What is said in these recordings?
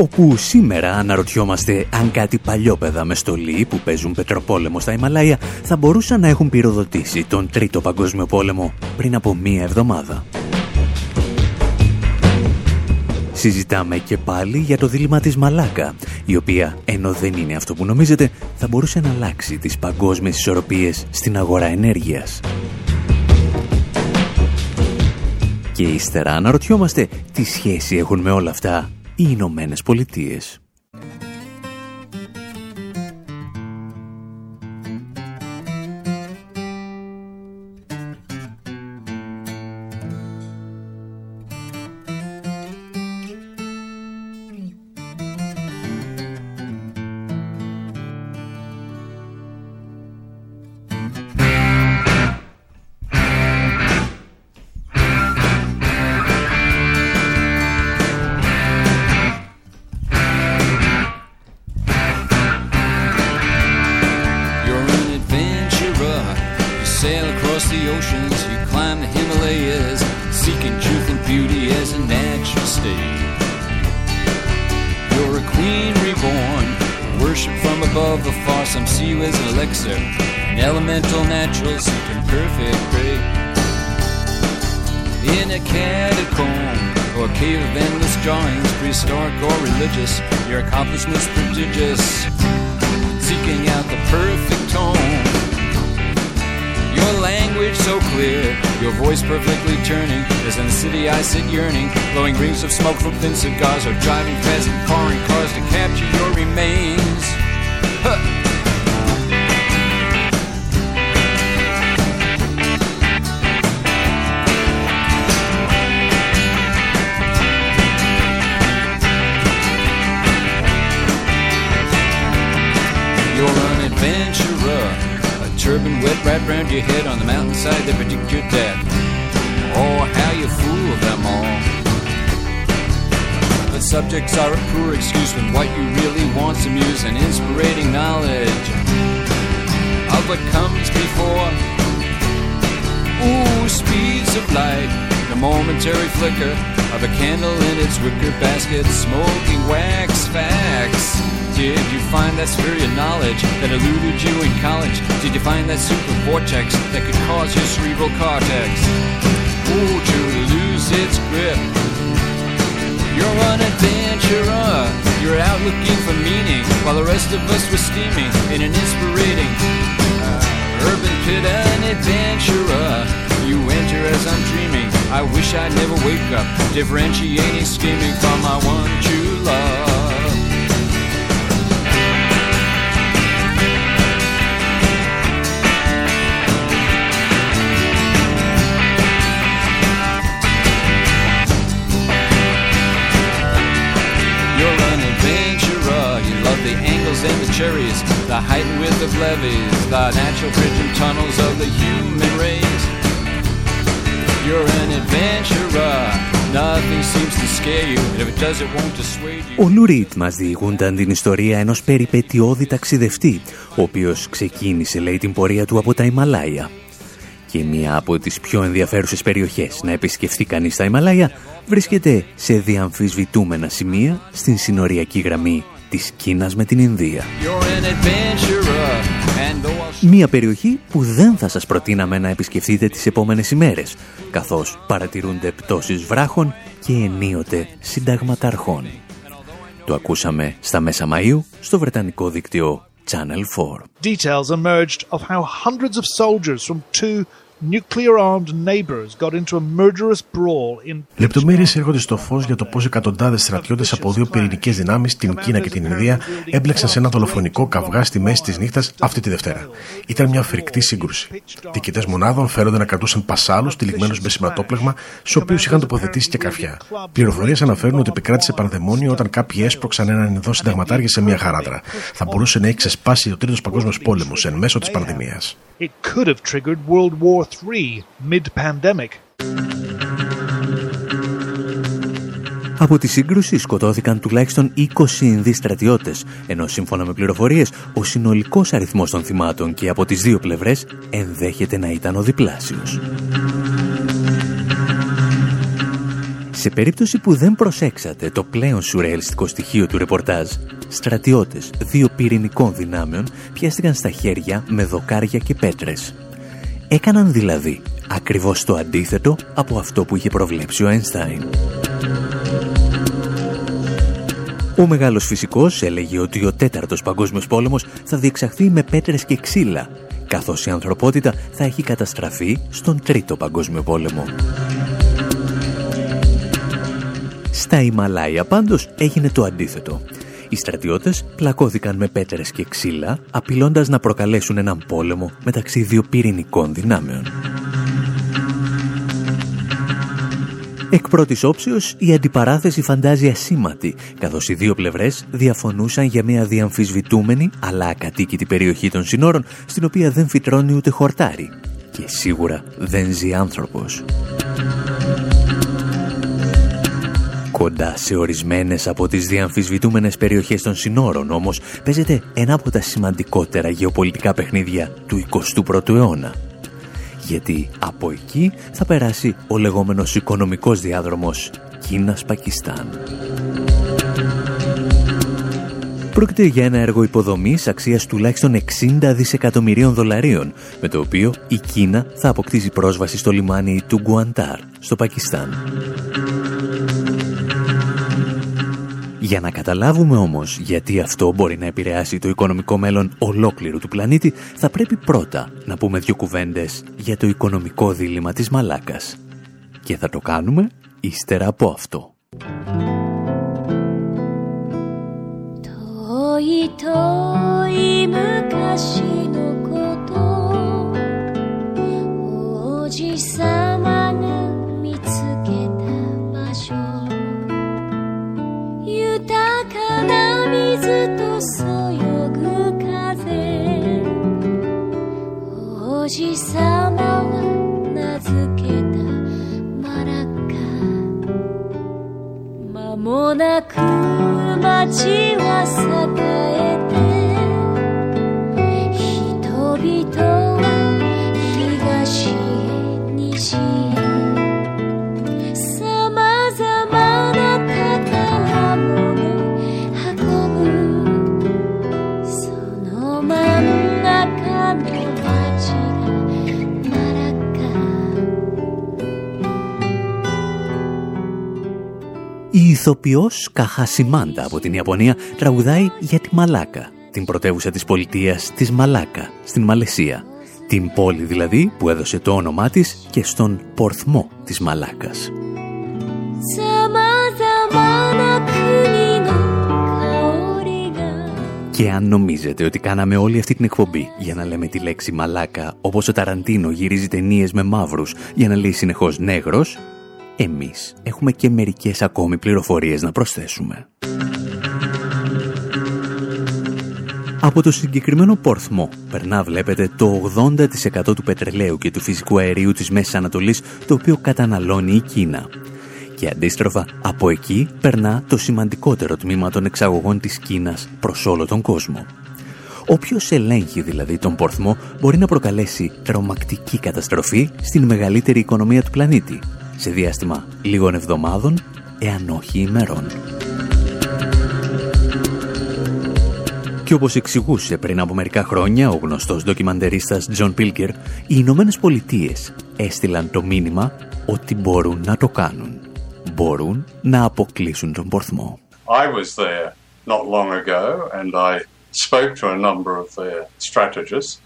Όπου σήμερα αναρωτιόμαστε αν κάτι παλιόπαιδα με στολή που παίζουν πετροπόλεμο στα Ιμαλάια θα μπορούσαν να έχουν πυροδοτήσει τον Τρίτο Παγκόσμιο Πόλεμο πριν από μία εβδομάδα. Συζητάμε και πάλι για το δίλημα της Μαλάκα, η οποία, ενώ δεν είναι αυτό που νομίζετε, θα μπορούσε να αλλάξει τις παγκόσμιες ισορροπίες στην αγορά ενέργειας. Και ύστερα αναρωτιόμαστε τι σχέση έχουν με όλα αυτά οι Ηνωμένες Πολιτείες. You're a queen reborn, worship from above the far, some see you as an elixir, an elemental natural seeking perfect prey. In a catacomb, or cave of endless drawings, prehistoric or religious, your accomplishments prodigious. Seeking out the perfect tone, your language so clear, your voice perfectly turning, as in the city I sit yearning. Blowing rings of smoke from thin cigars are driving fast in foreign cars to capture your remains. Huh. Turban wet right round your head on the mountainside that predict your death. Oh, how you fool them all subjects are a poor excuse when what you really want's amuse and inspirating knowledge of what comes before. Ooh, speeds of light, the momentary flicker of a candle in its wicker basket, smoking wax facts. Did you find that superior knowledge that eluded you in college? Did you find that super vortex that could cause your cerebral cortex? Ooh, to lose its grip you're an adventurer. You're out looking for meaning while the rest of us were steaming in an inspirating uh, urban pit. An adventurer. You enter as I'm dreaming. I wish I'd never wake up, differentiating, scheming from my one true love. And the cherries, the height and width of levees, the natural bridge and tunnels of the human race. You're an adventurer. Nothing seems to scare you, and if it does, it won't dissuade you. Ο Λουρίτ μας διηγούνταν την ιστορία ενός περιπετειώδη ταξιδευτή, ο οποίος ξεκίνησε, λέει, την πορεία του από τα Ιμαλάια. Και μία από τις πιο ενδιαφέρουσες περιοχές να επισκεφθεί κανείς στα Ιμαλάια βρίσκεται σε διαμφισβητούμενα σημεία στην συνοριακή γραμμή της Κίνας με την Ινδία. Μία περιοχή που δεν θα σας προτείναμε να επισκεφτείτε τις επόμενες ημέρες, καθώς παρατηρούνται πτώσεις βράχων και ενίοτε συνταγματαρχών. Το ακούσαμε στα μέσα Μαΐου στο Βρετανικό δίκτυο Channel 4. Details emerged of how hundreds of soldiers from two Λεπτομέρειες έρχονται στο φως για το πώς εκατοντάδες στρατιώτες από δύο πυρηνικές δυνάμεις, την Κίνα και την Ινδία, έμπλεξαν σε ένα δολοφονικό καυγά στη μέση της νύχτας αυτή τη Δευτέρα. Ήταν μια φρικτή σύγκρουση. Διοικητές μονάδων φέρονται να κρατούσαν πασάλους τυλιγμένους με σηματόπλεγμα, στους οποίους είχαν τοποθετήσει και καρφιά. Πληροφορίες αναφέρουν ότι επικράτησε πανδαιμόνιο όταν κάποιοι έσπρωξαν έναν ειδό συνταγματάρχη σε μια χαράδρα. Θα μπορούσε να έχει ξεσπάσει ο Τρίτος Παγκόσμιος Πόλεμος εν μέσω της πανδημίας. III mid-pandemic. Από τη σύγκρουση σκοτώθηκαν τουλάχιστον 20 Ινδοί στρατιώτες, ενώ σύμφωνα με πληροφορίες ο συνολικός αριθμός των θυμάτων και από τις δύο πλευρές ενδέχεται να ήταν ο διπλάσιος. Σε περίπτωση που δεν προσέξατε το πλέον σουρεαλιστικό στοιχείο του ρεπορτάζ, στρατιώτες δύο πυρηνικών δυνάμεων πιάστηκαν στα χέρια με δοκάρια και πέτρες. Έκαναν δηλαδή ακριβώς το αντίθετο από αυτό που είχε προβλέψει ο Einstein. Ο μεγάλος φυσικός έλεγε ότι ο τέταρτος παγκόσμιος πόλεμος θα διεξαχθεί με πέτρες και ξύλα, καθώς η ανθρωπότητα θα έχει καταστραφεί στον τρίτο παγκόσμιο πόλεμο. Στα Ιμαλάια πάντως έγινε το αντίθετο. Οι στρατιώτες πλακώθηκαν με πέτρες και ξύλα, απειλώντας να προκαλέσουν έναν πόλεμο μεταξύ δύο πυρηνικών δυνάμεων. Εκ πρώτης όψεως, η αντιπαράθεση φαντάζει ασήμαντη, καθώς οι δύο πλευρές διαφωνούσαν για μια διαμφισβητούμενη αλλά ακατοίκητη περιοχή των συνόρων, στην οποία δεν φυτρώνει ούτε χορτάρι. Και σίγουρα δεν ζει άνθρωπος. Κοντά σε ορισμένες από τις διαμφισβητούμενες περιοχές των συνόρων όμως παίζεται ένα από τα σημαντικότερα γεωπολιτικά παιχνίδια του 21ου αιώνα. Γιατί από εκεί θα περάσει ο λεγόμενος οικονομικός διάδρομος Κίνας-Πακιστάν. Πρόκειται για ένα έργο υποδομής αξίας τουλάχιστον 60 δισεκατομμυρίων δολαρίων, με το οποίο η Κίνα θα αποκτήσει πρόσβαση στο λιμάνι του Γκουαντάρ, στο Πακιστάν. Για να καταλάβουμε όμως γιατί αυτό μπορεί να επηρεάσει το οικονομικό μέλλον ολόκληρου του πλανήτη, θα πρέπει πρώτα να πούμε δύο κουβέντες για το οικονομικό δίλημα της Μαλάκας. Και θα το κάνουμε ύστερα από αυτό. 士は名付けた間もなく街は栄えて。Ηθοποιός Καχασιμάντα από την Ιαπωνία τραγουδάει για τη Μαλάκα, την πρωτεύουσα της πολιτείας της Μαλάκα, στην Μαλαισία. Την πόλη δηλαδή που έδωσε το όνομά της και στον πορθμό της Μαλάκας. Και αν νομίζετε ότι κάναμε όλη αυτή την εκπομπή για να λέμε τη λέξη μαλάκα, όπως ο Ταραντίνο γυρίζει ταινίες με μαύρους για να λέει συνεχώς νέγρος, εμείς έχουμε και μερικές ακόμη πληροφορίες να προσθέσουμε. Από το συγκεκριμένο πορθμό περνά βλέπετε το 80% του πετρελαίου και του φυσικού αερίου της Μέσης Ανατολής το οποίο καταναλώνει η Κίνα. Και αντίστροφα από εκεί περνά το σημαντικότερο τμήμα των εξαγωγών της Κίνας προς όλο τον κόσμο. Όποιος ελέγχει δηλαδή τον πορθμό μπορεί να προκαλέσει τρομακτική καταστροφή στην μεγαλύτερη οικονομία του πλανήτη σε διάστημα λίγων εβδομάδων, εάν όχι ημερών. Και όπως εξηγούσε πριν από μερικά χρόνια ο γνωστός ντοκιμαντερίστας Τζον Πίλτζερ, οι Ηνωμένες Πολιτείες έστειλαν το μήνυμα ότι μπορούν να το κάνουν. Μπορούν να αποκλείσουν τον πορθμό. I was there not long ago and I spoke to a number of their strategists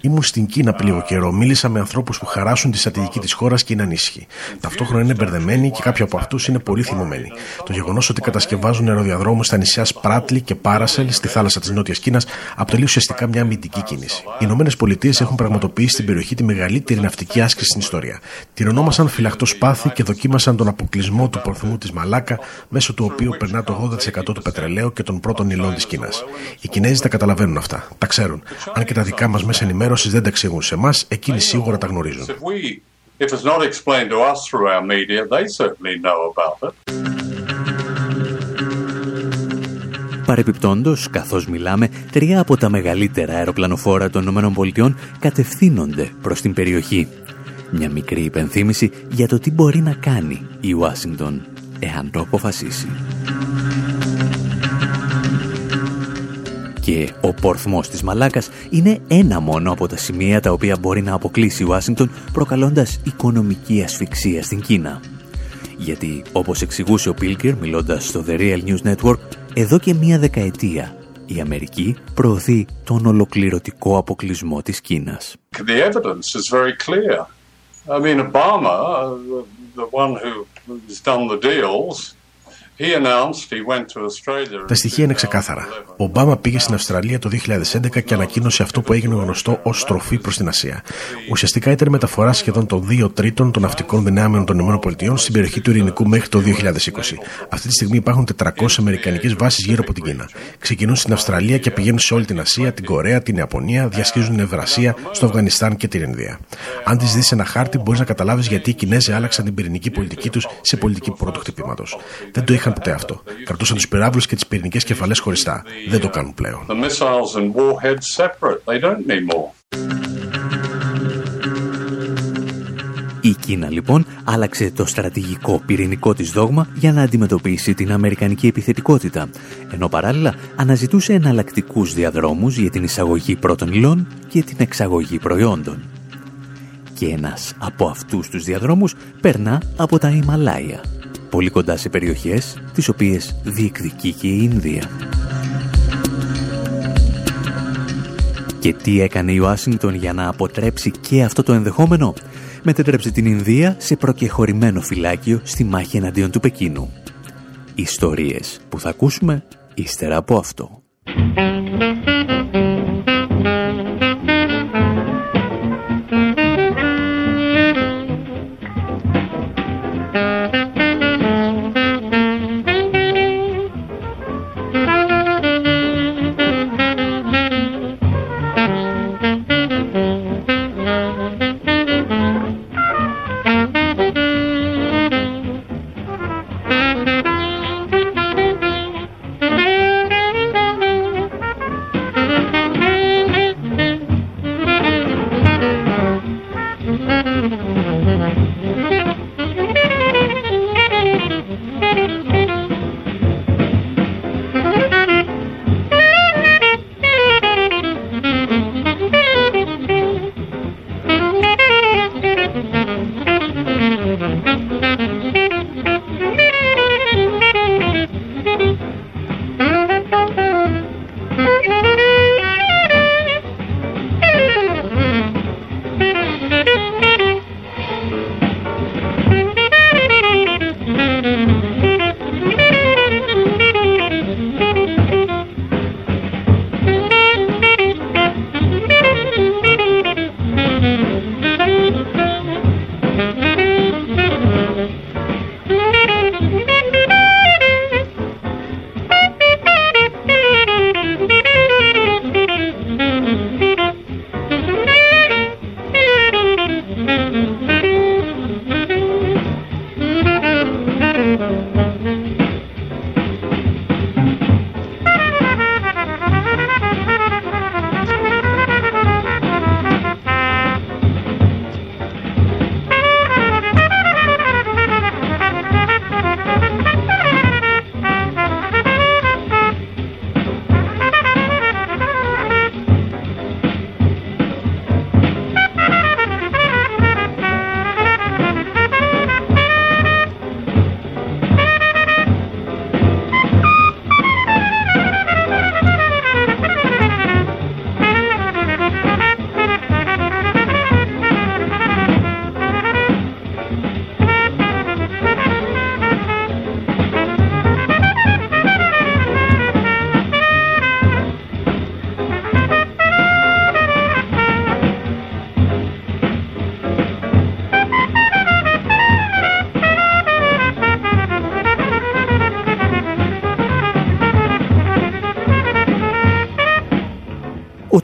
Ήμουν στην Κίνα πριν λίγο καιρό. Μίλησα με ανθρώπους που χαράσουν τη στρατηγική της χώρας και είναι ανήσυχοι. Ταυτόχρονα είναι μπερδεμένοι και κάποιοι από αυτούς είναι πολύ θυμωμένοι. Το γεγονός ότι κατασκευάζουν αεροδιαδρόμου στα νησιά Σπράτλι και Πάρασελ στη θάλασσα της Νότιας Κίνας αποτελεί ουσιαστικά μια αμυντική κίνηση. Οι Ηνωμένες Πολιτείες έχουν πραγματοποιήσει στην περιοχή τη μεγαλύτερη ναυτική άσκηση στην ιστορία. Την ονόμασαν φυλακτό σπάθη και δοκίμασαν τον αποκλεισμό του πορθμού της Μαλάκα, μέσω του οποίου περνά το 80% του πετρελαίου και των πρώτων υλών της Κίνας. Οι Κινέζοι τα καταλαβαίνουν αυτά. Τα ξέρουν Αν και τα δικά μας μέσα ενημέρωσης δεν τα εξηγούν σε εμάς, εκείνοι σίγουρα τα γνωρίζουν. Παρεπιπτόντως, καθώς μιλάμε, τρία από τα μεγαλύτερα αεροπλανοφόρα των ΗΠΑ κατευθύνονται προς την περιοχή. Μια μικρή υπενθύμηση για το τι μπορεί να κάνει η Ουάσιγκτον, εάν το αποφασίσει. Και ο πορθμός της Μαλάκας είναι ένα μόνο από τα σημεία τα οποία μπορεί να αποκλείσει η Ουάσιγκτον προκαλώντας οικονομική ασφυξία στην Κίνα. Γιατί, όπως εξηγούσε ο Πίλκερ μιλώντας στο The Real News Network, εδώ και μία δεκαετία η Αμερική προωθεί τον ολοκληρωτικό αποκλεισμό της Κίνας. The evidence is very clear. I mean, Obama, the one who has done the deals, τα στοιχεία είναι ξεκάθαρα. Ο Ομπάμα πήγε στην Αυστραλία το 2011 και ανακοίνωσε αυτό που έγινε γνωστό ως στροφή προς την Ασία. Ουσιαστικά ήταν μεταφορά σχεδόν των 2 τρίτων των ναυτικών δυνάμεων των ΗΠΑ στην περιοχή του Ειρηνικού μέχρι το 2020. Αυτή τη στιγμή υπάρχουν 400 Αμερικανικές βάσεις γύρω από την Κίνα. Ξεκινούν στην Αυστραλία και πηγαίνουν σε όλη την Ασία, την Κορέα, την Ιαπωνία, διασχίζουν Ευρασία, στο Αφγανιστάν και την Ινδία. Αν τη δεις ένα χάρτη, μπορείς να καταλάβεις γιατί οι Κινέζοι άλλαξαν την πυρηνική πολιτική τους σε πολιτική πρώτου χτυπήματο. Δεν το είχαν ποτέ αυτό. Κρατούσαν τους πυράβλους και τις πυρηνικές κεφαλές χωριστά. Δεν το κάνουν πλέον. Η Κίνα λοιπόν άλλαξε το στρατηγικό πυρηνικό της δόγμα για να αντιμετωπίσει την αμερικανική επιθετικότητα, ενώ παράλληλα αναζητούσε εναλλακτικούς διαδρόμους για την εισαγωγή πρώτων υλών και την εξαγωγή προϊόντων. Και ένας από αυτούς τους διαδρόμους περνά από τα Ιμαλάια, πολύ κοντά σε περιοχές τις οποίες διεκδικεί και η Ινδία. Και τι έκανε η Ουάσιγκτον για να αποτρέψει και αυτό το ενδεχόμενο; Μετέτρεψε την Ινδία σε προκεχωρημένο φυλάκιο στη μάχη εναντίον του Πεκίνου. Ιστορίες που θα ακούσουμε ύστερα από αυτό.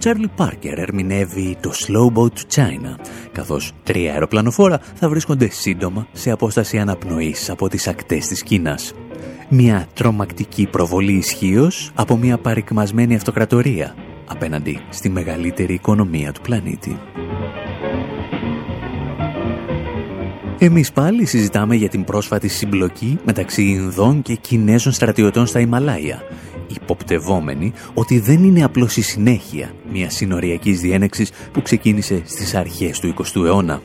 Τσάρλι Πάρκερ ερμηνεύει το Slow Boat to China, καθώς τρία αεροπλανοφόρα θα βρίσκονται σύντομα σε απόσταση αναπνοής από τις ακτές της Κίνας. Μια τρομακτική προβολή ισχύω από μια παρικμασμένη αυτοκρατορία απέναντι στη μεγαλύτερη οικονομία του πλανήτη. Εμείς πάλι συζητάμε για την πρόσφατη συμπλοκή μεταξύ Ινδών και Κινέζων στρατιωτών στα Ιμαλάια, υποπτευόμενοι ότι δεν είναι απλώς η συνέχεια μιας συνοριακής διένεξης που ξεκίνησε στις αρχές του 20ου αιώνα.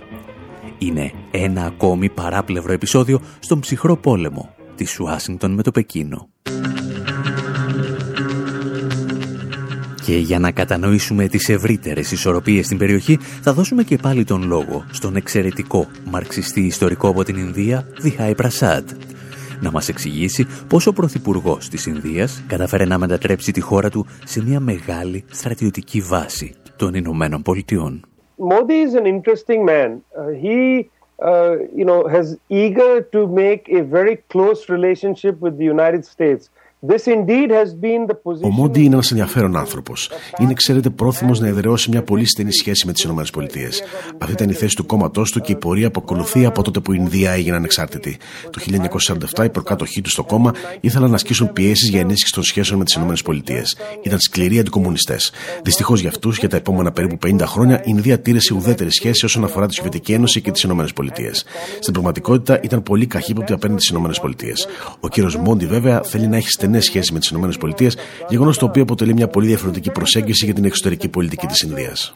Είναι ένα ακόμη παράπλευρο επεισόδιο στον ψυχρό πόλεμο της Ουάσιγκτον με το Πεκίνο. Και για να κατανοήσουμε τις ευρύτερες ισορροπίες στην περιοχή, θα δώσουμε και πάλι τον λόγο στον εξαιρετικό μαρξιστή ιστορικό από την Ινδία, Διχάη Πρασάντ, να μας εξηγήσει πώς ο Πρωθυπουργός της Ινδίας καταφέρε να μετατρέψει τη χώρα του σε μια μεγάλη στρατιωτική βάση των Ηνωμένων Πολιτειών. Modi is an interesting man. Uh, he uh, you know, has eager to make a very close relationship with the United States. Ο Μόντι είναι ένας ενδιαφέρον άνθρωπος. Είναι, ξέρετε, πρόθυμος να εδραιώσει μια πολύ στενή σχέση με τις ΗΠΑ. Αυτή ήταν η θέση του κόμματός του και η πορεία που ακολουθεί από τότε που η Ινδία έγινε ανεξάρτητη. Το 1947 οι προκάτοχοί του στο κόμμα ήθελαν να ασκήσουν πιέσεις για ενίσχυση των σχέσεων με τις ΗΠΑ. Ήταν σκληροί αντικομουνιστές. Δυστυχώς για αυτούς, για τα επόμενα περίπου 50 χρόνια, η Ινδία τήρησε ουδέτερη σχέση όσον αφορά τη Σοβιετική Ένωση και τις ΗΠΑ. Στην πραγματικότητα ήταν πολύ καχύποπτη απέναντι στις ΗΠΑ. Ο κύριος Μόντι, βέβαια, θέλει να έχει στενέ σχέσει με τις ΗΠΑ, γεγονός το οποίο αποτελεί μια πολύ διαφορετική προσέγγιση για την εξωτερική πολιτική της Ινδίας.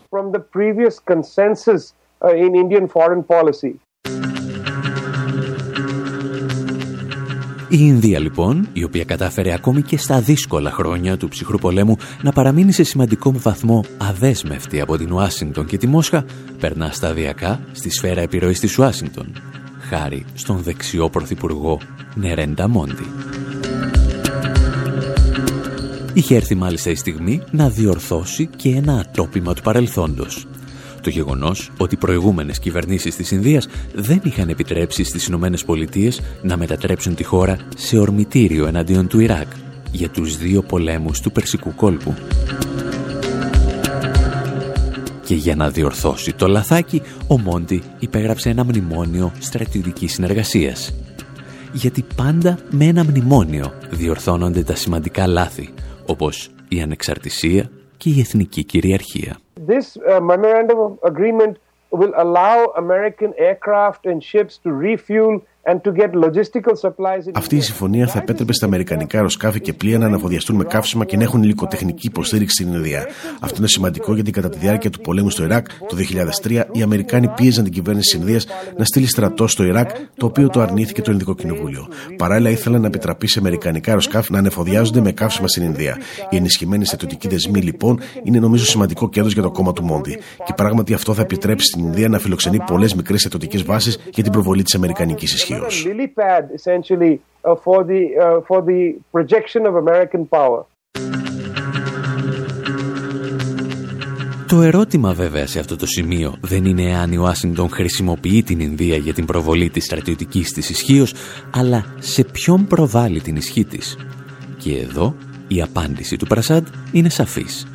Η Ινδία λοιπόν, η οποία κατάφερε ακόμη και στα δύσκολα χρόνια του ψυχρού πολέμου να παραμείνει σε σημαντικό βαθμό αδέσμευτη από την Ουάσιγκτον και τη Μόσχα, περνά σταδιακά στη σφαίρα επιρροής της Ουάσιγκτον, χάρη στον δεξιό πρωθυπουργό Νερέντα Μόντι. Είχε έρθει μάλιστα η στιγμή να διορθώσει και ένα ατόπιμα του παρελθόντος. Το γεγονός ότι οι προηγούμενες κυβερνήσεις της Ινδίας δεν είχαν επιτρέψει στις Ηνωμένες Πολιτείες να μετατρέψουν τη χώρα σε ορμητήριο εναντίον του Ιράκ για τους δύο πολέμους του Περσικού κόλπου. Και για να διορθώσει το λαθάκι, ο Μόντι υπέγραψε ένα μνημόνιο στρατιωτικής συνεργασίας. Γιατί πάντα με ένα μνημόνιο διορθώνονται τα σημαντικά λάθη όπως η ανεξαρτησία και η εθνική κυριαρχία. This uh, memorandum of agreement will allow American aircraft and ships to refuel αυτή η συμφωνία θα επέτρεπε στα Αμερικανικά αεροσκάφη και πλοία να αναφοδιαστούν με καύσιμα και να έχουν υλικοτεχνική υποστήριξη στην Ινδία. Αυτό είναι σημαντικό γιατί κατά τη διάρκεια του πολέμου στο Ιράκ το 2003 οι Αμερικάνοι πίεζαν την κυβέρνηση της Ινδίας να στείλει στρατό στο Ιράκ, το οποίο το αρνήθηκε το Ινδικό Κοινοβούλιο. Παράλληλα, ήθελαν να επιτραπεί σε Αμερικανικά αεροσκάφη να ανεφοδιάζονται με καύσιμα στην Ινδία. Η ενισχυμένη στρατιωτική δεσμή, λοιπόν, είναι νομίζω σημαντικό κέρδος για το κόμμα του Μόντι. Και πράγματι αυτό θα επιτρέψει στην Ινδία να φιλοξενεί πολλές μικρές στρατιωτικές βάσεις για την προβολή της Αμερικανικής ισχύω. Το ερώτημα βέβαια σε αυτό το σημείο δεν είναι αν η Ουάσιγκτον χρησιμοποιεί την Ινδία για την προβολή της στρατιωτικής της ισχύω, αλλά σε ποιον προβάλλει την ισχύ της. Και εδώ η απάντηση του Πρασάντ είναι σαφής.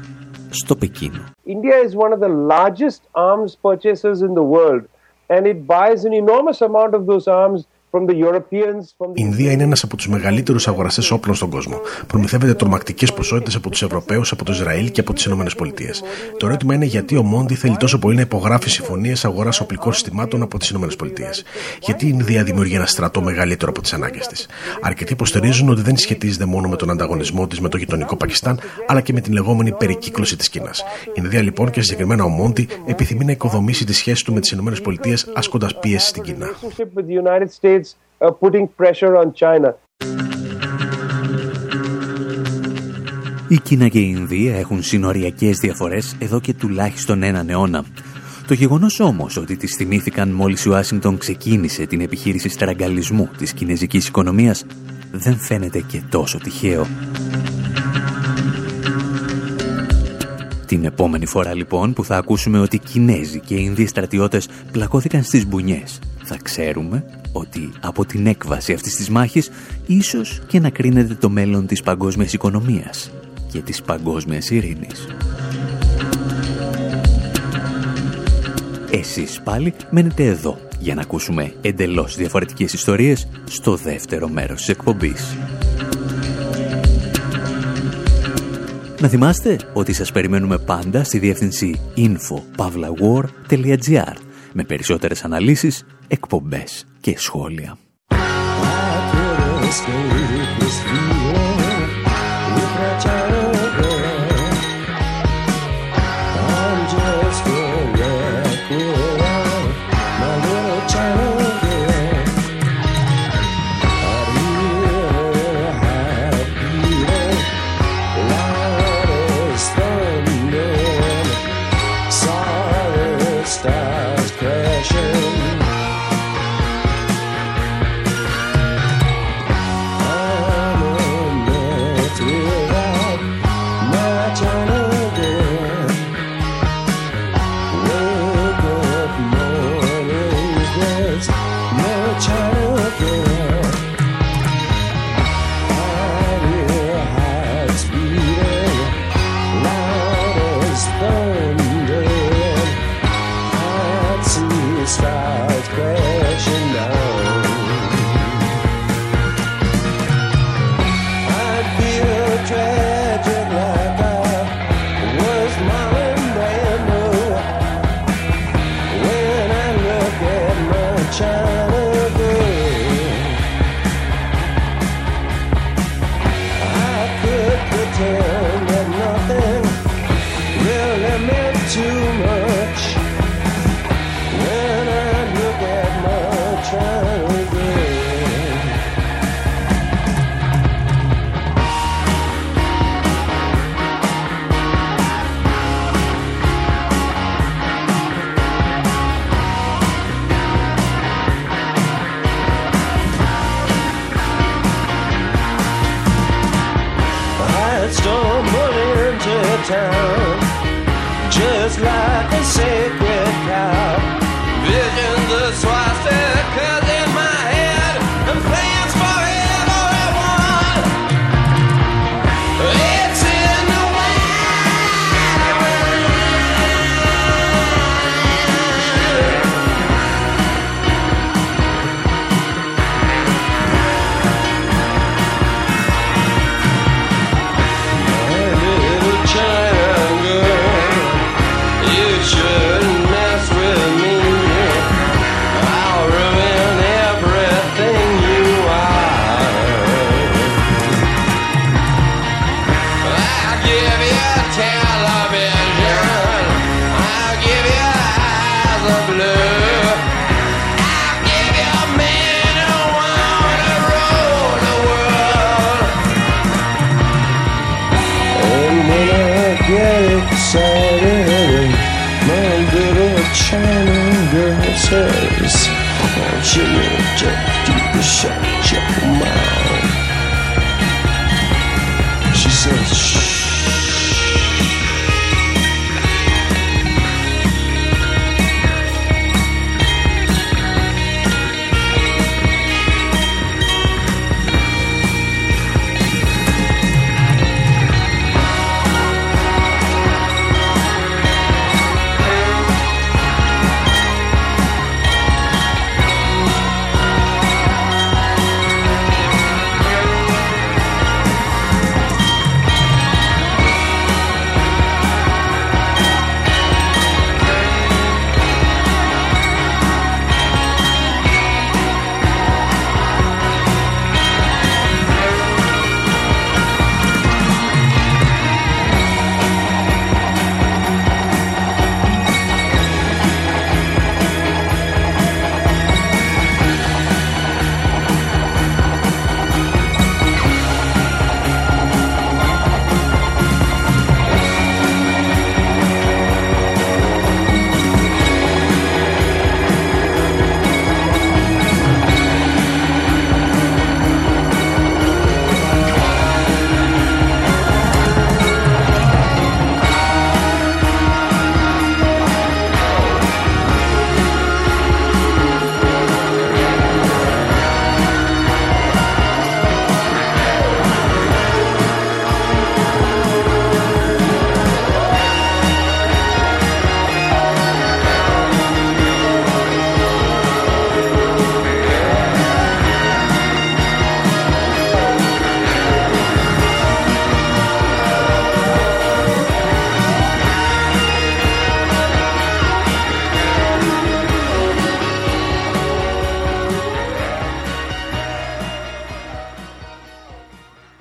Στο Πεκίνο. India is one of the largest arms purchasers in the world and it buys an enormous amount of those arms η Ινδία είναι ένας από τους μεγαλύτερους αγοραστές όπλων στον κόσμο. Προμηθεύεται τρομακτικές ποσότητες από τους Ευρωπαίους, από το Ισραήλ και από τις ΗΠΑ. Το ερώτημα είναι γιατί ο Μόντι θέλει τόσο πολύ να υπογράφει συμφωνίες αγοράς οπλικών συστημάτων από τις ΗΠΑ. Γιατί η Ινδία δημιουργεί ένα στρατό μεγαλύτερο από τις ανάγκες της. Αρκετοί υποστηρίζουν ότι δεν σχετίζεται μόνο με τον ανταγωνισμό της με το γειτονικό Πακιστάν, αλλά και με την λεγόμενη περικύκλωση της Κίνας. Η Ινδία λοιπόν και συγκεκριμένα ο Μόντι επιθυμεί να οικοδομήσει τη σχέση του με τις ΗΠΑ ασκώντας πίεση στην Κίνα. Uh, putting pressure on China. Η Κίνα και η Ινδία έχουν συνοριακές διαφορές εδώ και τουλάχιστον έναν αιώνα. Το γεγονός όμως ότι τις θυμήθηκαν μόλις η Ουάσιγκτον ξεκίνησε την επιχείρηση στραγγαλισμού της κινέζικης οικονομίας δεν φαίνεται και τόσο τυχαίο. Την επόμενη φορά λοιπόν που θα ακούσουμε ότι οι Κινέζοι και οι Ινδοί στρατιώτες πλακώθηκαν στις μπουνιές θα ξέρουμε ότι από την έκβαση αυτής της μάχης ίσως και να κρίνεται το μέλλον της παγκόσμιας οικονομίας και της παγκόσμιας ειρήνης. Εσείς πάλι μένετε εδώ για να ακούσουμε εντελώς διαφορετικές ιστορίες στο δεύτερο μέρος της εκπομπής. Να θυμάστε ότι σας περιμένουμε πάντα στη διεύθυνση info.pavlawar.gr με περισσότερες αναλύσεις, εκπομπές και σχόλια. stumble into town, just like a sacred cow.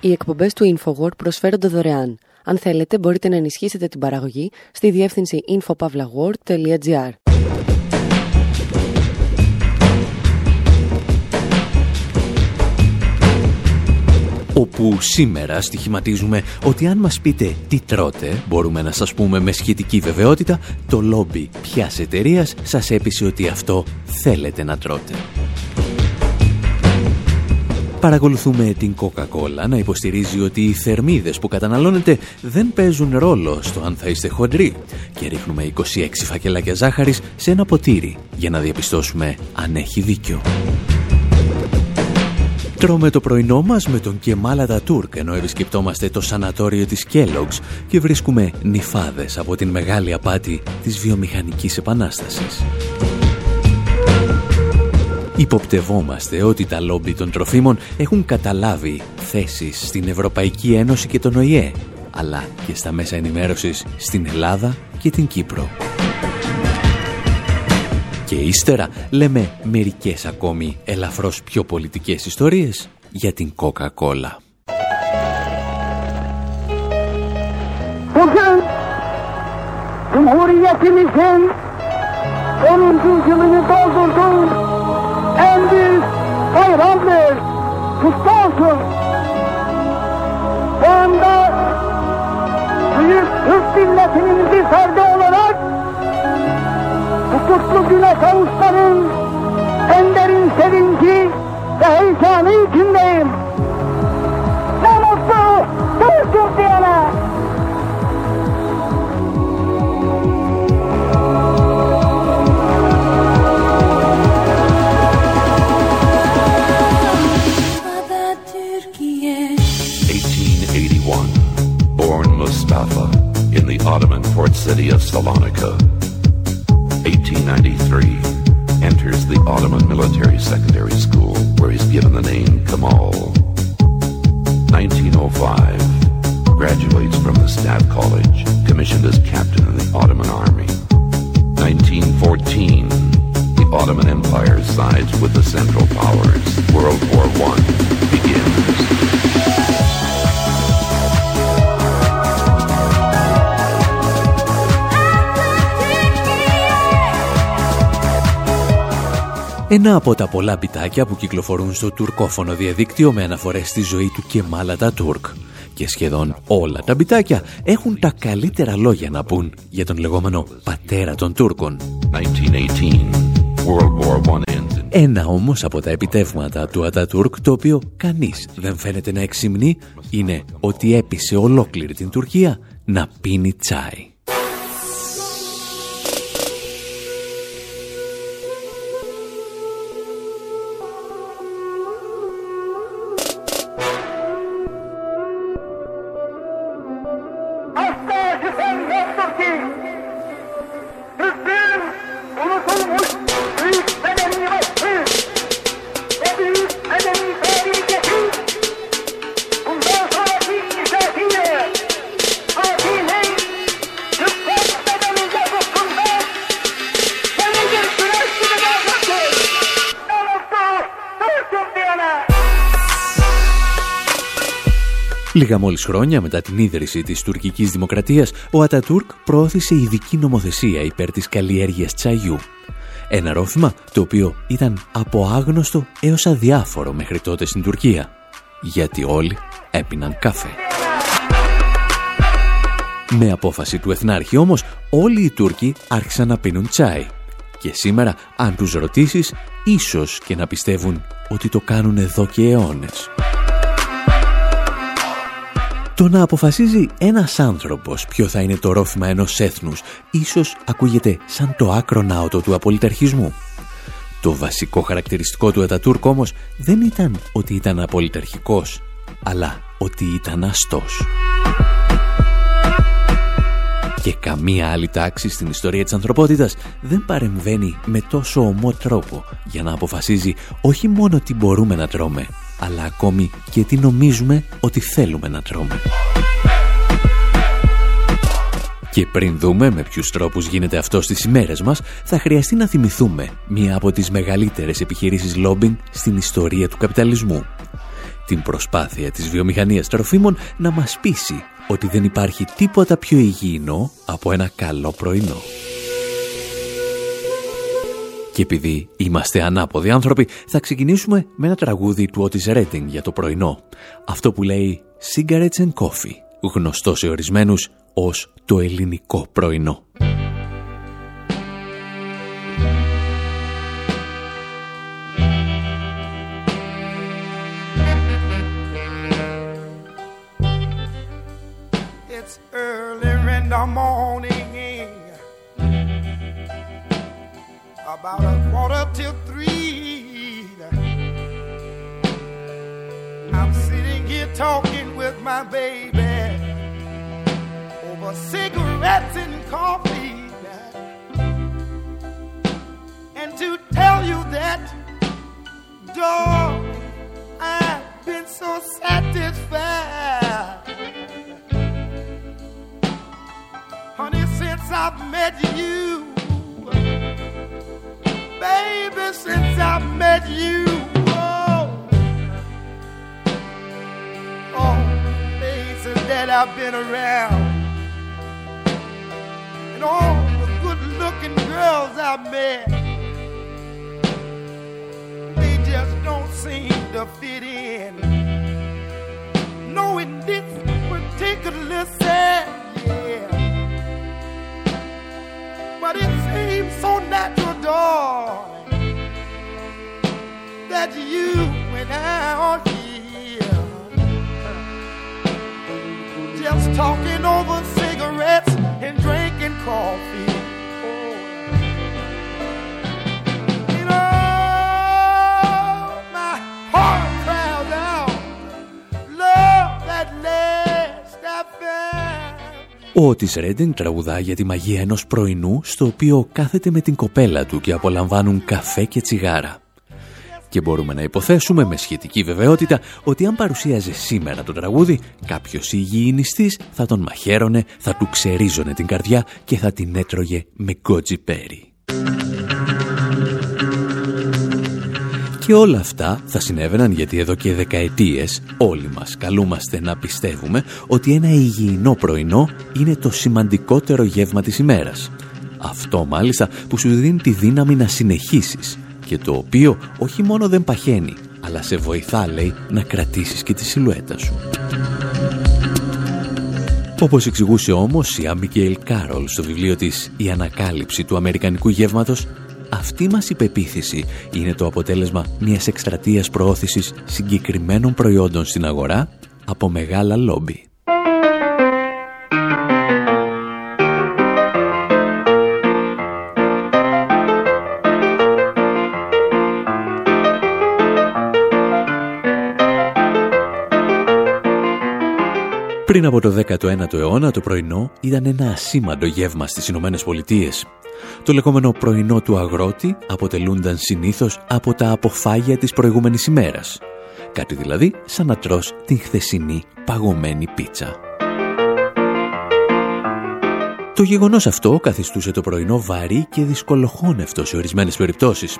Οι εκπομπές του InfoWord προσφέρονται δωρεάν. Αν θέλετε μπορείτε να ενισχύσετε την παραγωγή στη διεύθυνση infopavlagor.gr όπου σήμερα στοιχηματίζουμε ότι αν μας πείτε τι τρώτε, μπορούμε να σας πούμε με σχετική βεβαιότητα, το λόμπι ποιας εταιρείας σας έπεισε ότι αυτό θέλετε να τρώτε. Παρακολουθούμε την Coca-Cola να υποστηρίζει ότι οι θερμίδες που καταναλώνετε δεν παίζουν ρόλο στο αν θα είστε χοντροί και ρίχνουμε 26 φακελάκια ζάχαρης σε ένα ποτήρι για να διαπιστώσουμε αν έχει δίκιο. Τρώμε το πρωινό μας με τον Κεμάλα Τούρκ ενώ επισκεπτόμαστε το σανατόριο της Kellogg's και βρίσκουμε νυφάδες από την μεγάλη απάτη της βιομηχανικής επανάστασης. Υποπτευόμαστε ότι τα λόμπι των τροφίμων έχουν καταλάβει θέσεις στην Ευρωπαϊκή Ένωση και τον ΟΗΕ, αλλά και στα μέσα ενημέρωσης στην Ελλάδα και την Κύπρο. Και ύστερα λέμε μερικές ακόμη ελαφρώς πιο πολιτικές ιστορίες για την Coca-Cola. Cumhuriyetimizin 10. yılını doldurdum. Kutlu olsun. Bu anda büyük Türk milletinin bir ferdi olarak bu kutlu güne kavuşmanın en derin sevinci ve heyecanı içindeyim. Port city of Salonika. 1893, enters the Ottoman Military Secondary School, where he's given the name Kemal. 1905, graduates from the Staff College, commissioned as captain in the Ottoman Army. 1914, the Ottoman Empire sides with the Central Powers. World War I begins. Ένα από τα πολλά πιτάκια που κυκλοφορούν στο τουρκόφωνο διαδίκτυο με αναφορές στη ζωή του Κεμάλα Τούρκ. Και σχεδόν όλα τα πιτάκια έχουν τα καλύτερα λόγια να πούν για τον λεγόμενο πατέρα των Τούρκων. 1918, World War Ένα όμως από τα επιτεύγματα του Ατατούρκ το οποίο κανείς δεν φαίνεται να εξυμνεί είναι ότι έπεισε ολόκληρη την Τουρκία να πίνει τσάι. Μόλις χρόνια μετά την ίδρυση της τουρκικής δημοκρατίας, ο Ατατούρκ προώθησε ειδική νομοθεσία υπέρ της καλλιέργειας τσαγιού. Ένα ρόφημα το οποίο ήταν από άγνωστο έως αδιάφορο μέχρι τότε στην Τουρκία. Γιατί όλοι έπιναν καφέ. Με απόφαση του Εθνάρχη όμως, όλοι οι Τούρκοι άρχισαν να πίνουν τσάι. Και σήμερα, αν τους ρωτήσεις, ίσως και να πιστεύουν ότι το κάνουν εδώ και αιώνες. Το να αποφασίζει ένας άνθρωπος ποιο θα είναι το ρόφημα ενός έθνους ίσως ακούγεται σαν το άκρο ναότο του απολυταρχισμού. Το βασικό χαρακτηριστικό του Ατατούρκ όμως δεν ήταν ότι ήταν απολυταρχικός, αλλά ότι ήταν αστός. Και καμία άλλη τάξη στην ιστορία της ανθρωπότητας δεν παρεμβαίνει με τόσο ομό τρόπο για να αποφασίζει όχι μόνο τι μπορούμε να τρώμε, αλλά ακόμη και τι νομίζουμε ότι θέλουμε να τρώμε. Και πριν δούμε με ποιους τρόπους γίνεται αυτό στις ημέρες μας, θα χρειαστεί να θυμηθούμε μία από τις μεγαλύτερες επιχειρήσεις lobbying στην ιστορία του καπιταλισμού. την προσπάθεια της βιομηχανίας τροφίμων να μας πείσει ότι δεν υπάρχει τίποτα πιο υγιεινό από ένα καλό πρωινό. Και επειδή είμαστε ανάποδοι άνθρωποι, θα ξεκινήσουμε με ένα τραγούδι του Otis Redding για το πρωινό. Αυτό που λέει Cigarettes and Coffee, γνωστό σε ορισμένους ως το ελληνικό πρωινό. About a quarter till three. I'm sitting here talking with my baby over cigarettes and coffee. And to tell you that, dog, I've been so satisfied. Honey, since I've met you baby, since I met you. Oh, oh places that I've been around, and all the good-looking girls I've met, they just don't seem to fit in. No, in this particular set, yeah. But it seems so natural, darling, that you and I are here, just talking over cigarettes and drinking coffee. Ο Ότις Ρέντινγκ τραγουδά για τη μαγεία ενός πρωινού στο οποίο κάθεται με την κοπέλα του και απολαμβάνουν καφέ και τσιγάρα. Και μπορούμε να υποθέσουμε με σχετική βεβαιότητα ότι αν παρουσίαζε σήμερα το τραγούδι, κάποιος υγιεινιστής θα τον μαχαίρωνε, θα του ξερίζωνε την καρδιά και θα την έτρωγε με γκότζι πέρι. Και όλα αυτά θα συνέβαιναν γιατί εδώ και δεκαετίες όλοι μας καλούμαστε να πιστεύουμε ότι ένα υγιεινό πρωινό είναι το σημαντικότερο γεύμα της ημέρας. Αυτό μάλιστα που σου δίνει τη δύναμη να συνεχίσεις και το οποίο όχι μόνο δεν παχαίνει, αλλά σε βοηθά, λέει, να κρατήσεις και τη σιλουέτα σου. Όπως εξηγούσε όμως η Αμικέλ Κάρολ στο βιβλίο της «Η ανακάλυψη του Αμερικανικού γεύματος», αυτή μας η πεποίθηση είναι το αποτέλεσμα μιας εκστρατείας προώθησης συγκεκριμένων προϊόντων στην αγορά από μεγάλα λόμπι. Πριν από το 19ο αιώνα το πρωινό ήταν ένα ασήμαντο γεύμα στις Ηνωμένες Πολιτείες. Το λεγόμενο πρωινό του αγρότη αποτελούνταν συνήθως από τα αποφάγια της προηγούμενης ημέρας. Κάτι δηλαδή σαν να τρως την χθεσινή παγωμένη πίτσα. Το γεγονός αυτό καθιστούσε το πρωινό βαρύ και δυσκολοχώνευτο σε ορισμένες περιπτώσεις.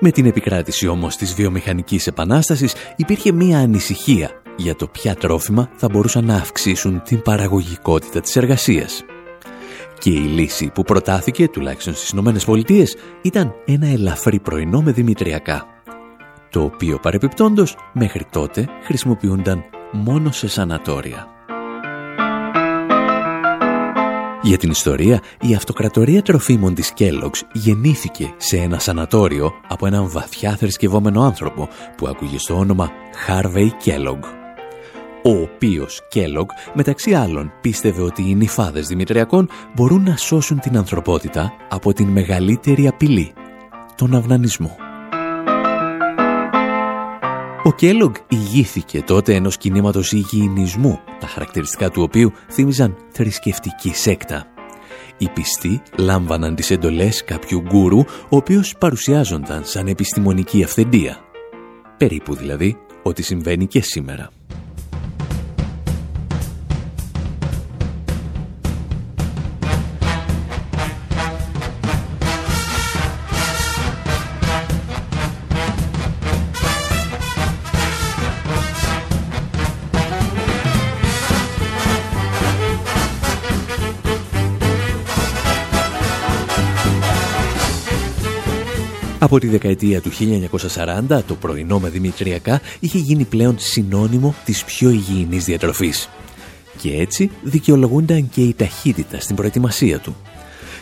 Με την επικράτηση όμως της βιομηχανικής επανάστασης υπήρχε μία ανησυχία για το ποια τρόφιμα θα μπορούσαν να αυξήσουν την παραγωγικότητα της εργασίας. Και η λύση που προτάθηκε, τουλάχιστον στις Ηνωμένες Πολιτείες, ήταν ένα ελαφρύ πρωινό με δημητριακά, το οποίο παρεπιπτόντος μέχρι τότε χρησιμοποιούνταν μόνο σε σανατόρια. Για την ιστορία, η αυτοκρατορία τροφίμων της Kellogg's γεννήθηκε σε ένα σανατόριο από έναν βαθιά θρησκευόμενο άνθρωπο που άκουγε στο όνομα Harvey Kellogg ο οποίος Κέλογκ μεταξύ άλλων πίστευε ότι οι νυφάδες Δημητριακών μπορούν να σώσουν την ανθρωπότητα από την μεγαλύτερη απειλή, τον αυνανισμό. Ο Κέλογκ ηγήθηκε τότε ενός κινήματος υγιεινισμού, τα χαρακτηριστικά του οποίου θύμιζαν θρησκευτική σέκτα. Οι πιστοί λάμβαναν τις εντολές κάποιου γκούρου, ο οποίος παρουσιάζονταν σαν επιστημονική αυθεντία. Περίπου δηλαδή ό,τι συμβαίνει και σήμερα. Από τη δεκαετία του 1940 το πρωινό με δημητριακά είχε γίνει πλέον συνώνυμο της πιο υγιεινής διατροφής. Και έτσι δικαιολογούνταν και η ταχύτητα στην προετοιμασία του.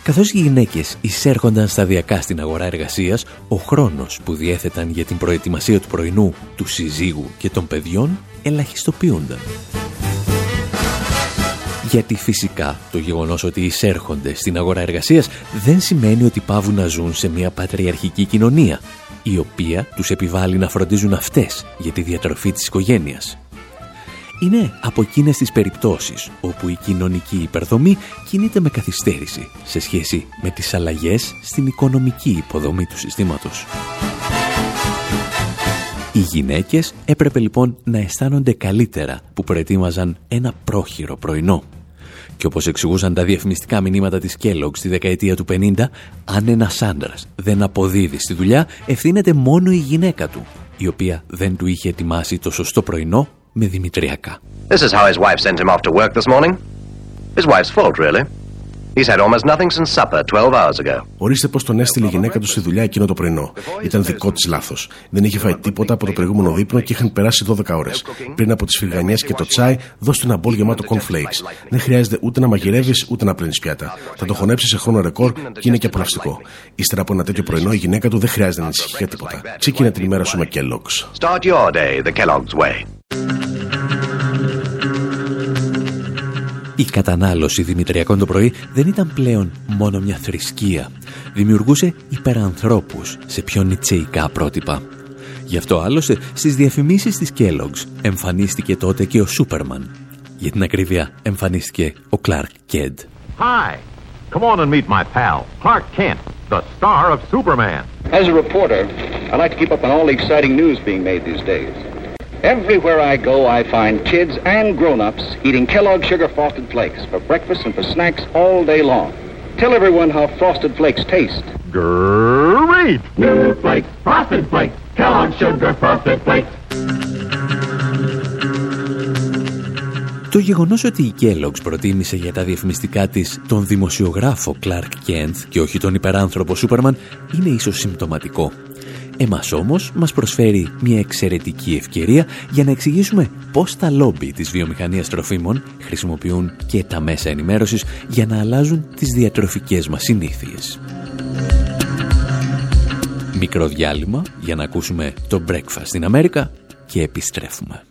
Καθώς οι γυναίκες εισέρχονταν σταδιακά στην αγορά εργασίας, ο χρόνος που διέθεταν για την προετοιμασία του πρωινού, του συζύγου και των παιδιών ελαχιστοποιούνταν. Γιατί φυσικά το γεγονός ότι εισέρχονται στην αγορά εργασίας δεν σημαίνει ότι πάβουν να ζουν σε μια πατριαρχική κοινωνία, η οποία τους επιβάλλει να φροντίζουν αυτές για τη διατροφή της οικογένειας. Είναι από εκείνες τις περιπτώσεις όπου η κοινωνική υπερδομή κινείται με καθυστέρηση σε σχέση με τις αλλαγές στην οικονομική υποδομή του συστήματος. Οι γυναίκες έπρεπε λοιπόν να αισθάνονται καλύτερα που προετοίμαζαν ένα πρόχειρο πρωινό. Και όπως εξηγούσαν τα διαφημιστικά μηνύματα της Kellogg στη δεκαετία του 50, αν ένας άντρας δεν αποδίδει στη δουλειά, ευθύνεται μόνο η γυναίκα του, η οποία δεν του είχε ετοιμάσει το σωστό πρωινό με δημητριακά. This is how his wife sent him off to work this morning. His wife's fault, really. He's had almost nothing since supper 12 hours ago. Ορίστε πώς τον έστειλε η γυναίκα του στη δουλειά εκείνο το πρωινό. Ήταν δικό της λάθος. Δεν είχε φάει τίποτα από το προηγούμενο δείπνο και είχαν περάσει 12 ώρες. Πριν από τις φυγανιές και το τσάι, δώσ' του ένα μπολ γεμάτο cornflakes. Δεν χρειάζεται ούτε να μαγειρεύεις ούτε να πλύνεις πιάτα. Θα το χωνέψεις σε χρόνο ρεκόρ και είναι και απολαυστικό. Ύστερα από ένα τέτοιο πρωινό, η γυναίκα του δεν χρειάζεται να ανησυχεί για τίποτα. Ξεκινά την ημέρα σου με Kellogg's. Start your day the Kellogg's way. Η κατανάλωση δημητριακών το πρωί δεν ήταν πλέον μόνο μια θρησκεία. Δημιουργούσε υπερανθρώπους σε πιο νητσεϊκά πρότυπα. Γι' αυτό άλλωστε στις διαφημίσεις της Kellogg's εμφανίστηκε τότε και ο Σούπερμαν. Για την ακρίβεια εμφανίστηκε ο Κλάρκ Κέντ. Hi, come on and meet my pal, Clark Kent, the star of Superman. As a reporter, I like to keep up on all the exciting news being made these days. Everywhere I go, I find kids and grown-ups eating Kellogg Sugar Frosted Flakes for breakfast and for snacks all day long. Tell everyone how Frosted Flakes taste. Great! New flakes, Frosted Flakes, Kellogg Sugar Frosted Flakes. Το γεγονός ότι η Kellogg's προτίμησε για τα διαφημιστικά της τον δημοσιογράφο Clark Kent και όχι τον υπεράνθρωπο Σούπερμαν είναι ίσως συμπτωματικό. Εμάς όμως μας προσφέρει μια εξαιρετική ευκαιρία για να εξηγήσουμε πώς τα λόμπι της βιομηχανίας τροφίμων χρησιμοποιούν και τα μέσα ενημέρωσης για να αλλάζουν τις διατροφικές μας συνήθειες. Μικρό διάλειμμα για να ακούσουμε το Breakfast στην Αμέρικα και επιστρέφουμε.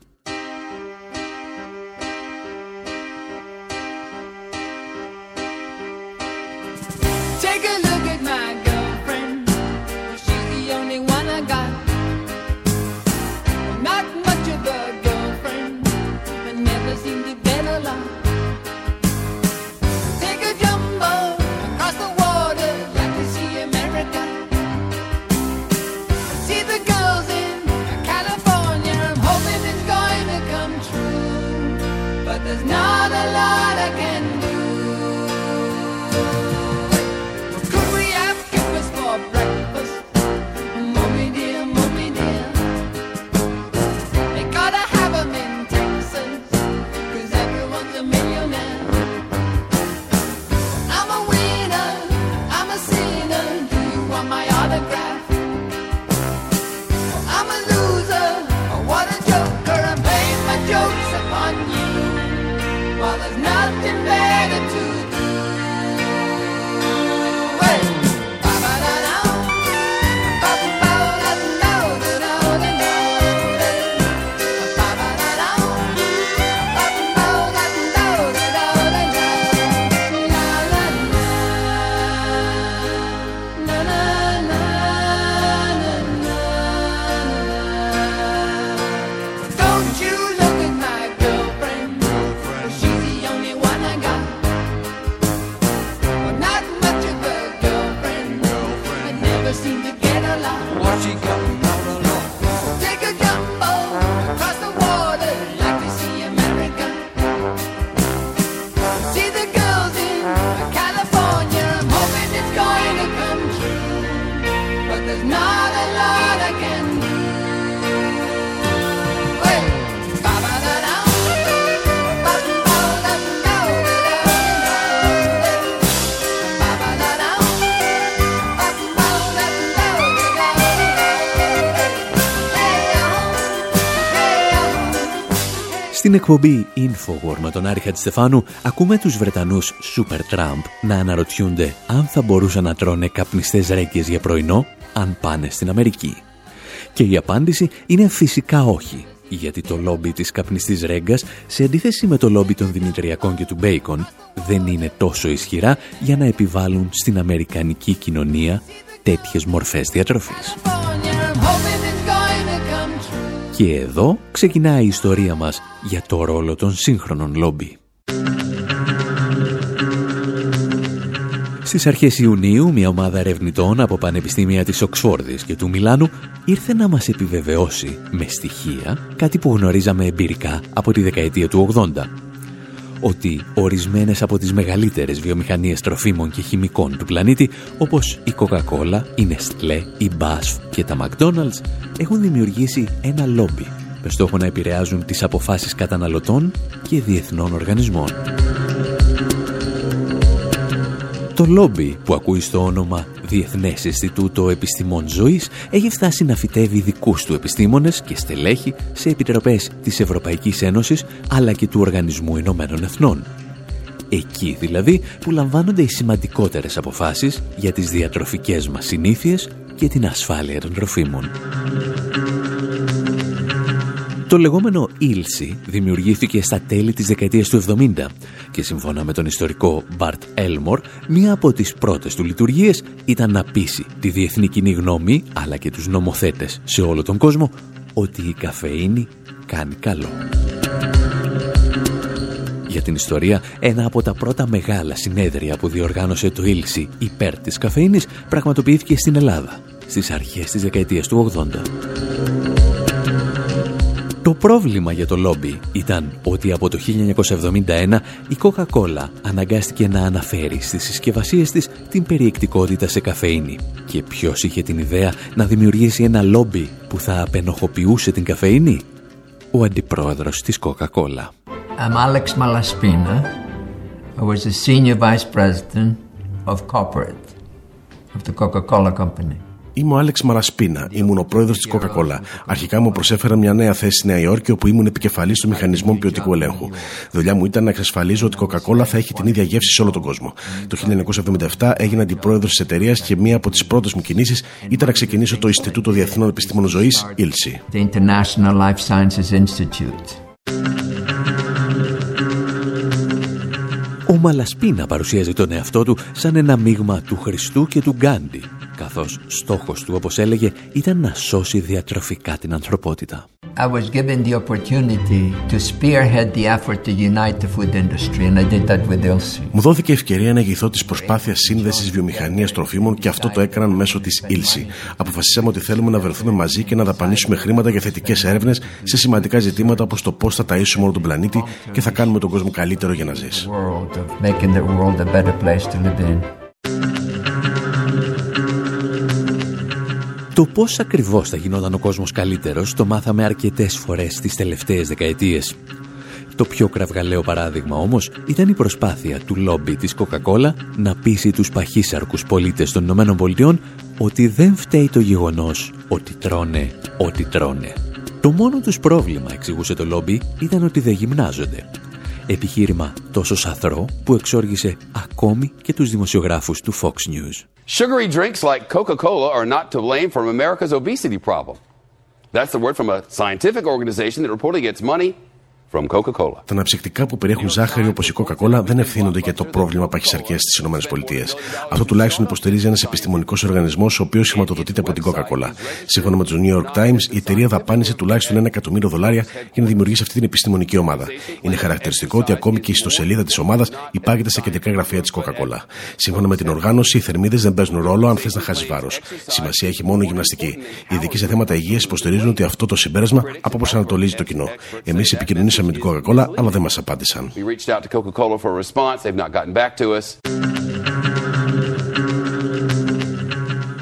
Εκπομπή Infowar με τον Άρη Χατζηστεφάνου ακούμε τους Βρετανούς Super Trump να αναρωτιούνται αν θα μπορούσαν να τρώνε καπνιστές ρέγγες για πρωινό αν πάνε στην Αμερική. Και η απάντηση είναι φυσικά όχι, γιατί το λόμπι της καπνιστής ρέγγας, σε αντίθεση με το λόμπι των Δημητριακών και του Μπέικον, δεν είναι τόσο ισχυρά για να επιβάλλουν στην Αμερικανική κοινωνία τέτοιες μορφές διατροφής. Και εδώ ξεκινάει η ιστορία μας για το ρόλο των σύγχρονων λόμπι. Στις αρχές Ιουνίου, μια ομάδα ερευνητών από πανεπιστήμια της Οξφόρδης και του Μιλάνου ήρθε να μας επιβεβαιώσει με στοιχεία κάτι που γνωρίζαμε εμπειρικά από τη δεκαετία του 80 ότι ορισμένες από τις μεγαλύτερες βιομηχανίες τροφίμων και χημικών του πλανήτη, όπως η Coca-Cola, η Nestlé, η BASF και τα McDonald's, έχουν δημιουργήσει ένα λόμπι με στόχο να επηρεάζουν τις αποφάσεις καταναλωτών και διεθνών οργανισμών. Το λόμπι που ακούει στο όνομα Διεθνές Ινστιτούτο Επιστημών Ζωής έχει φτάσει να φυτεύει δικούς του επιστήμονες και στελέχη σε επιτροπές της Ευρωπαϊκής Ένωσης αλλά και του Οργανισμού Ηνωμένων Εθνών. Εκεί δηλαδή που λαμβάνονται οι σημαντικότερες αποφάσεις για τις διατροφικές μας συνήθειες και την ασφάλεια των τροφίμων. Το λεγόμενο Ήλσι δημιουργήθηκε στα τέλη της δεκαετίας του 70 και σύμφωνα με τον ιστορικό Μπαρτ Έλμορ, μία από τις πρώτες του λειτουργίες ήταν να πείσει τη διεθνή κοινή γνώμη αλλά και τους νομοθέτες σε όλο τον κόσμο ότι η καφεΐνη κάνει καλό. Για την ιστορία, ένα από τα πρώτα μεγάλα συνέδρια που διοργάνωσε το Ήλσι υπέρ της καφεΐνης πραγματοποιήθηκε στην Ελλάδα στις αρχές της δεκαετίας του 80. Το πρόβλημα για το λόμπι ήταν ότι από το 1971 η Coca-Cola αναγκάστηκε να αναφέρει στις συσκευασίες της την περιεκτικότητα σε καφεΐνη. Και ποιος είχε την ιδέα να δημιουργήσει ένα λόμπι που θα απενοχοποιούσε την καφεΐνη; Ο αντιπρόεδρος της Coca-Cola. I'm Alex Malaspina. I was the senior vice president of corporate of the Coca-Cola company. Είμαι ο Άλεξ Μαρασπίνα. Ήμουν ο πρόεδρος της Coca-Cola. Αρχικά μου προσέφεραν μια νέα θέση στη Νέα Υόρκη, όπου ήμουν επικεφαλής των μηχανισμών ποιοτικού ελέγχου. Δουλειά μου ήταν να εξασφαλίζω ότι η Coca-Cola θα έχει την ίδια γεύση σε όλο τον κόσμο. Το 1977 έγινα αντιπρόεδρος της εταιρείας και μία από τις πρώτες μου κινήσεις ήταν να ξεκινήσω το Ινστιτούτο Διεθνών Επιστήμων Ζωής, ILSI. The International Life Sciences Institute. Ο Μαλασπίνα παρουσίαζε τον εαυτό του σαν ένα μείγμα του Χριστού και του Γκάντι καθώς στόχος του, όπως έλεγε, ήταν να σώσει διατροφικά την ανθρωπότητα. I was given the opportunity to spearhead the effort to unite the food industry and I did that with Ilse. Μου δόθηκε ευκαιρία να ηγηθώ τη προσπάθεια σύνδεσης βιομηχανίας τροφίμων και αυτό το έκαναν μέσω της Ilse. Αποφασίσαμε ότι θέλουμε να βρεθούμε μαζί και να δαπανίσουμε χρήματα για θετικές έρευνες σε σημαντικά ζητήματα όπως το πώς θα ταΐσουμε όλο τον πλανήτη και θα κάνουμε τον κόσμο καλύτερο για να ζήσει. Το πώς ακριβώς θα γινόταν ο κόσμος καλύτερος το μάθαμε αρκετές φορές τις τελευταίες δεκαετίες. Το πιο κραυγαλαίο παράδειγμα όμως ήταν η προσπάθεια του λόμπι της Coca-Cola να πείσει τους παχύσαρκους πολίτες των Ηνωμένων Πολιτειών ότι δεν φταίει το γεγονός ότι τρώνε ό,τι τρώνε. Το μόνο τους πρόβλημα, εξηγούσε το λόμπι, ήταν ότι δεν γυμνάζονται. Επιχείρημα τόσο σαθρό που εξόργησε ακόμη και τους δημοσιογράφους του Fox News. Sugary drinks like Coca Cola are not to blame for America's obesity problem. That's the word from a scientific organization that reportedly gets money from Coca-Cola. Τα αναψυκτικά που περιέχουν ζάχαρη όπως η Coca-Cola δεν ευθύνονται για το πρόβλημα παχυσαρκία στις ΗΠΑ. Αυτό τουλάχιστον υποστηρίζει ένας επιστημονικός οργανισμός, ο οποίος χρηματοδοτείται από την Coca-Cola. Σύμφωνα με του New York Times, η εταιρεία δαπάνησε τουλάχιστον ένα εκατομμύριο δολάρια για να δημιουργήσει αυτή την επιστημονική ομάδα. Είναι χαρακτηριστικό ότι ακόμη και η ιστοσελίδα της ομάδας υπάγεται στα κεντρικά γραφεία της Coca-Cola. Σύμφωνα με την οργάνωση, οι θερμίδες δεν παίζουν ρόλο αν θες να χάσεις βάρος. Σημασία έχει μόνο η γυμναστική. Οι ειδικοί σε θέματα υγείας υποστηρίζουν ότι αυτό το συμπέρασμα αποπροσανατολίζει το κοινό. Εμείς επικοινωνήσαμε με την Coca-Cola, αλλά δεν μας απάντησαν. We reached out to Coca-Cola for a response. They've not gotten back to us.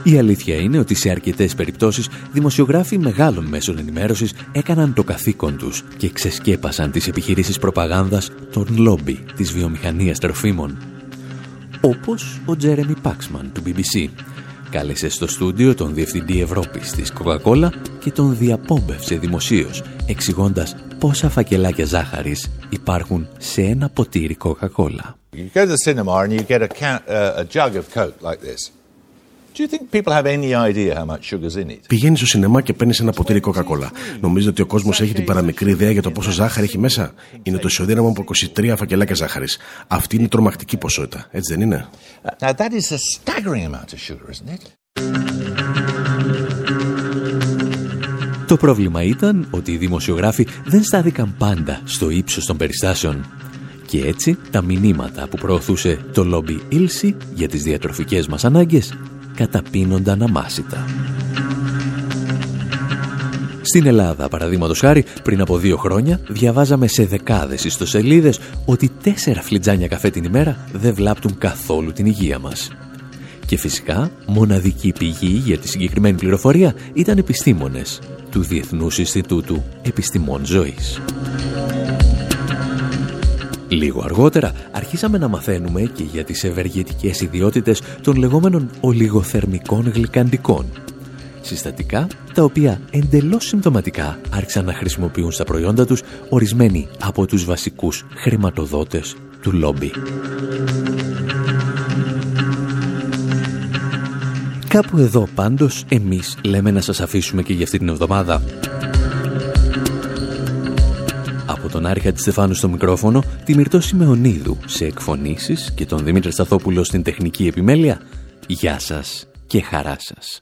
Η αλήθεια είναι ότι σε αρκετές περιπτώσεις δημοσιογράφοι μεγάλων μέσων ενημέρωσης έκαναν το καθήκον τους και ξεσκέπασαν τις επιχειρήσεις προπαγάνδας των λόμπι της βιομηχανίας τροφίμων. Όπως ο Τζέρεμι Πάξμαν του BBC, κάλεσε στο στούντιο τον Διευθυντή Ευρώπης της Coca-Cola και τον διαπόμπευσε δημοσίως, εξηγώντας πόσα φακελάκια ζάχαρης υπάρχουν σε ένα ποτήρι Coca-Cola. You go to the cinema and you get a, can, uh, a jug of Coke like this. Do you think people have any idea how much sugar's in it? Πηγαίνεις στο σινεμά και παίρνεις ένα ποτήρι Coca-Cola. Νομίζετε ότι ο κόσμος έχει την παραμικρή ιδέα για το πόσο ζάχαρη έχει μέσα. Είναι το ισοδύναμο από 23 φακελάκια ζάχαρης. Αυτή είναι η τρομακτική ποσότητα, έτσι δεν είναι; Now that is a staggering amount of sugar, isn't it? Το πρόβλημα ήταν ότι οι δημοσιογράφοι δεν στάθηκαν πάντα στο ύψος των περιστάσεων. Και έτσι τα μηνύματα που προωθούσε το λόμπι Ήλση για τις διατροφικές μας ανάγκες καταπίνονταν αμάσιτα. Στην Ελλάδα, παραδείγματος χάρη, πριν από δύο χρόνια, διαβάζαμε σε δεκάδες ιστοσελίδες ότι τέσσερα φλιτζάνια καφέ την ημέρα δεν βλάπτουν καθόλου την υγεία μας. Και φυσικά, μοναδική πηγή για τη συγκεκριμένη πληροφορία ήταν επιστήμονες του Διεθνούς Ινστιτούτου Επιστημών Ζωής. Λίγο αργότερα αρχίσαμε να μαθαίνουμε και για τις ευεργετικές ιδιότητες των λεγόμενων ολιγοθερμικών γλυκαντικών. Συστατικά τα οποία εντελώς συμπτωματικά άρχισαν να χρησιμοποιούν στα προϊόντα τους ορισμένοι από τους βασικούς χρηματοδότες του λόμπι. Κάπου εδώ πάντως εμείς λέμε να σας αφήσουμε και για αυτή την εβδομάδα. Από τον Άρη Στεφάνου στο μικρόφωνο, τη Μυρτώ Σιμεωνίδου σε εκφωνήσεις και τον Δημήτρη Σταθόπουλο στην τεχνική επιμέλεια. Γεια σας και χαρά σας.